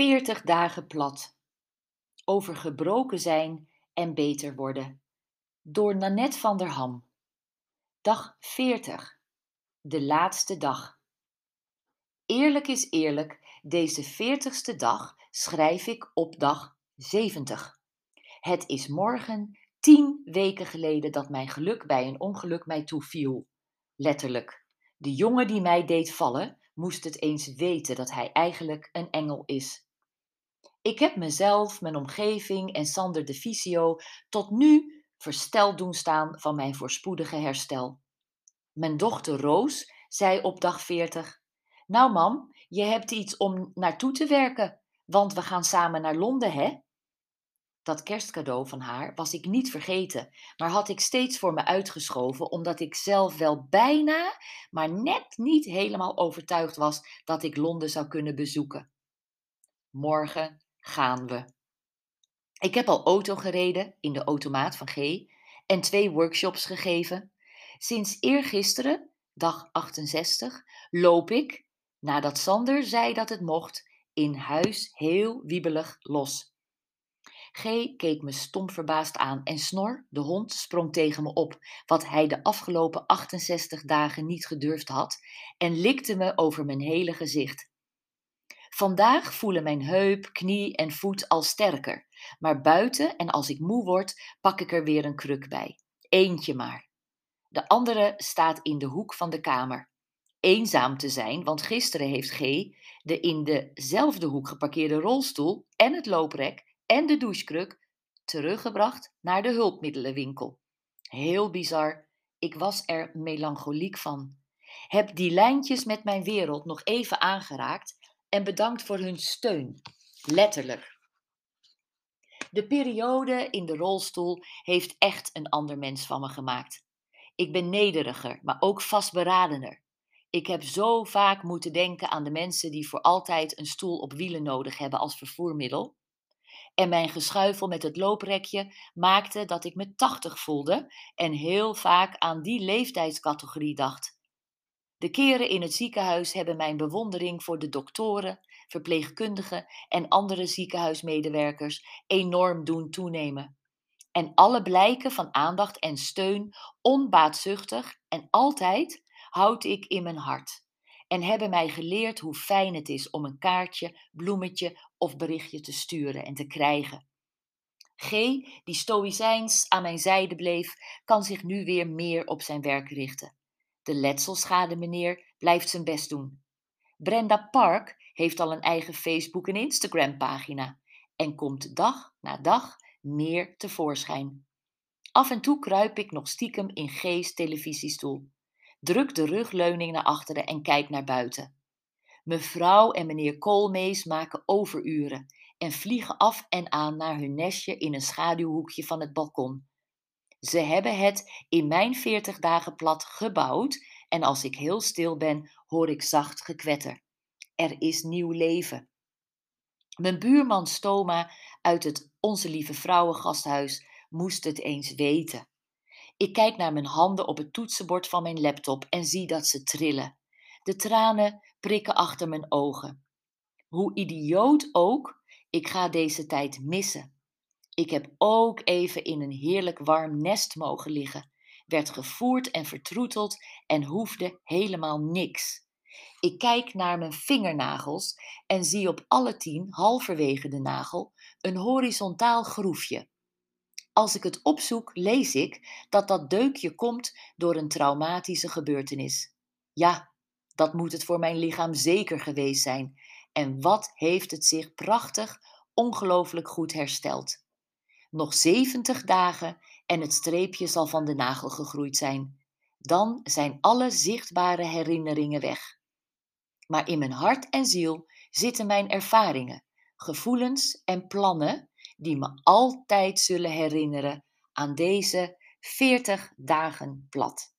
40 dagen plat. Over gebroken zijn en beter worden. Door Nanette van der Ham. Dag 40. De laatste dag. Eerlijk is eerlijk, deze 40ste dag schrijf ik op dag 70. Het is morgen tien weken geleden dat mijn geluk bij een ongeluk mij toeviel. Letterlijk. De jongen die mij deed vallen, moest het eens weten dat hij eigenlijk een engel is. Ik heb mezelf, mijn omgeving en Sander de Visio tot nu versteld doen staan van mijn voorspoedige herstel. Mijn dochter Roos zei op dag 40: Nou, mam, je hebt iets om naartoe te werken, want we gaan samen naar Londen, hè? Dat kerstcadeau van haar was ik niet vergeten, maar had ik steeds voor me uitgeschoven omdat ik zelf wel bijna, maar net niet helemaal overtuigd was dat ik Londen zou kunnen bezoeken. Morgen gaan we. Ik heb al auto gereden in de automaat van G en twee workshops gegeven. Sinds eergisteren, dag 68, loop ik, nadat Sander zei dat het mocht, in huis heel wiebelig los. G keek me stom verbaasd aan en Snor, de hond, sprong tegen me op, wat hij de afgelopen 68 dagen niet gedurfd had, en likte me over mijn hele gezicht. Vandaag voelen mijn heup, knie en voet al sterker, maar buiten en als ik moe word, pak ik er weer een kruk bij. Eentje maar. De andere staat in de hoek van de kamer. Eenzaam te zijn, want gisteren heeft G de in dezelfde hoek geparkeerde rolstoel en het looprek en de douchekruk teruggebracht naar de hulpmiddelenwinkel. Heel bizar, ik was er melancholiek van. Heb die lijntjes met mijn wereld nog even aangeraakt en bedankt voor hun steun. Letterlijk. De periode in de rolstoel heeft echt een ander mens van me gemaakt. Ik ben nederiger, maar ook vastberadener. Ik heb zo vaak moeten denken aan de mensen die voor altijd een stoel op wielen nodig hebben als vervoermiddel. En mijn geschuifel met het looprekje maakte dat ik me tachtig voelde en heel vaak aan die leeftijdscategorie dacht. De keren in het ziekenhuis hebben mijn bewondering voor de doktoren, verpleegkundigen en andere ziekenhuismedewerkers enorm doen toenemen. En alle blijken van aandacht en steun, onbaatzuchtig en altijd, houd ik in mijn hart en hebben mij geleerd hoe fijn het is om een kaartje, bloemetje of berichtje te sturen en te krijgen. G, die stoïcijns aan mijn zijde bleef, kan zich nu weer meer op zijn werk richten. De letselschade meneer blijft zijn best doen. Brenda Park heeft al een eigen Facebook- en Instagram-pagina en komt dag na dag meer tevoorschijn. Af en toe kruip ik nog stiekem in G's televisiestoel. Druk de rugleuning naar achteren en kijk naar buiten. Mevrouw en meneer Koolmees maken overuren en vliegen af en aan naar hun nestje in een schaduwhoekje van het balkon. Ze hebben het in mijn veertig dagen plat gebouwd en als ik heel stil ben, hoor ik zacht gekwetter. Er is nieuw leven. Mijn buurman Stoma uit het Onze Lieve Vrouwen gasthuis moest het eens weten. Ik kijk naar mijn handen op het toetsenbord van mijn laptop en zie dat ze trillen. De tranen prikken achter mijn ogen. Hoe idioot ook, ik ga deze tijd missen. Ik heb ook even in een heerlijk warm nest mogen liggen, werd gevoerd en vertroeteld en hoefde helemaal niks. Ik kijk naar mijn vingernagels en zie op alle tien, halverwege de nagel, een horizontaal groefje. Als ik het opzoek, lees ik dat dat deukje komt door een traumatische gebeurtenis. Ja, dat moet het voor mijn lichaam zeker geweest zijn. En wat heeft het zich prachtig, ongelooflijk goed hersteld. Nog 70 dagen en het streepje zal van de nagel gegroeid zijn. Dan zijn alle zichtbare herinneringen weg. Maar in mijn hart en ziel zitten mijn ervaringen, gevoelens en plannen die me altijd zullen herinneren aan deze 40 dagen plat.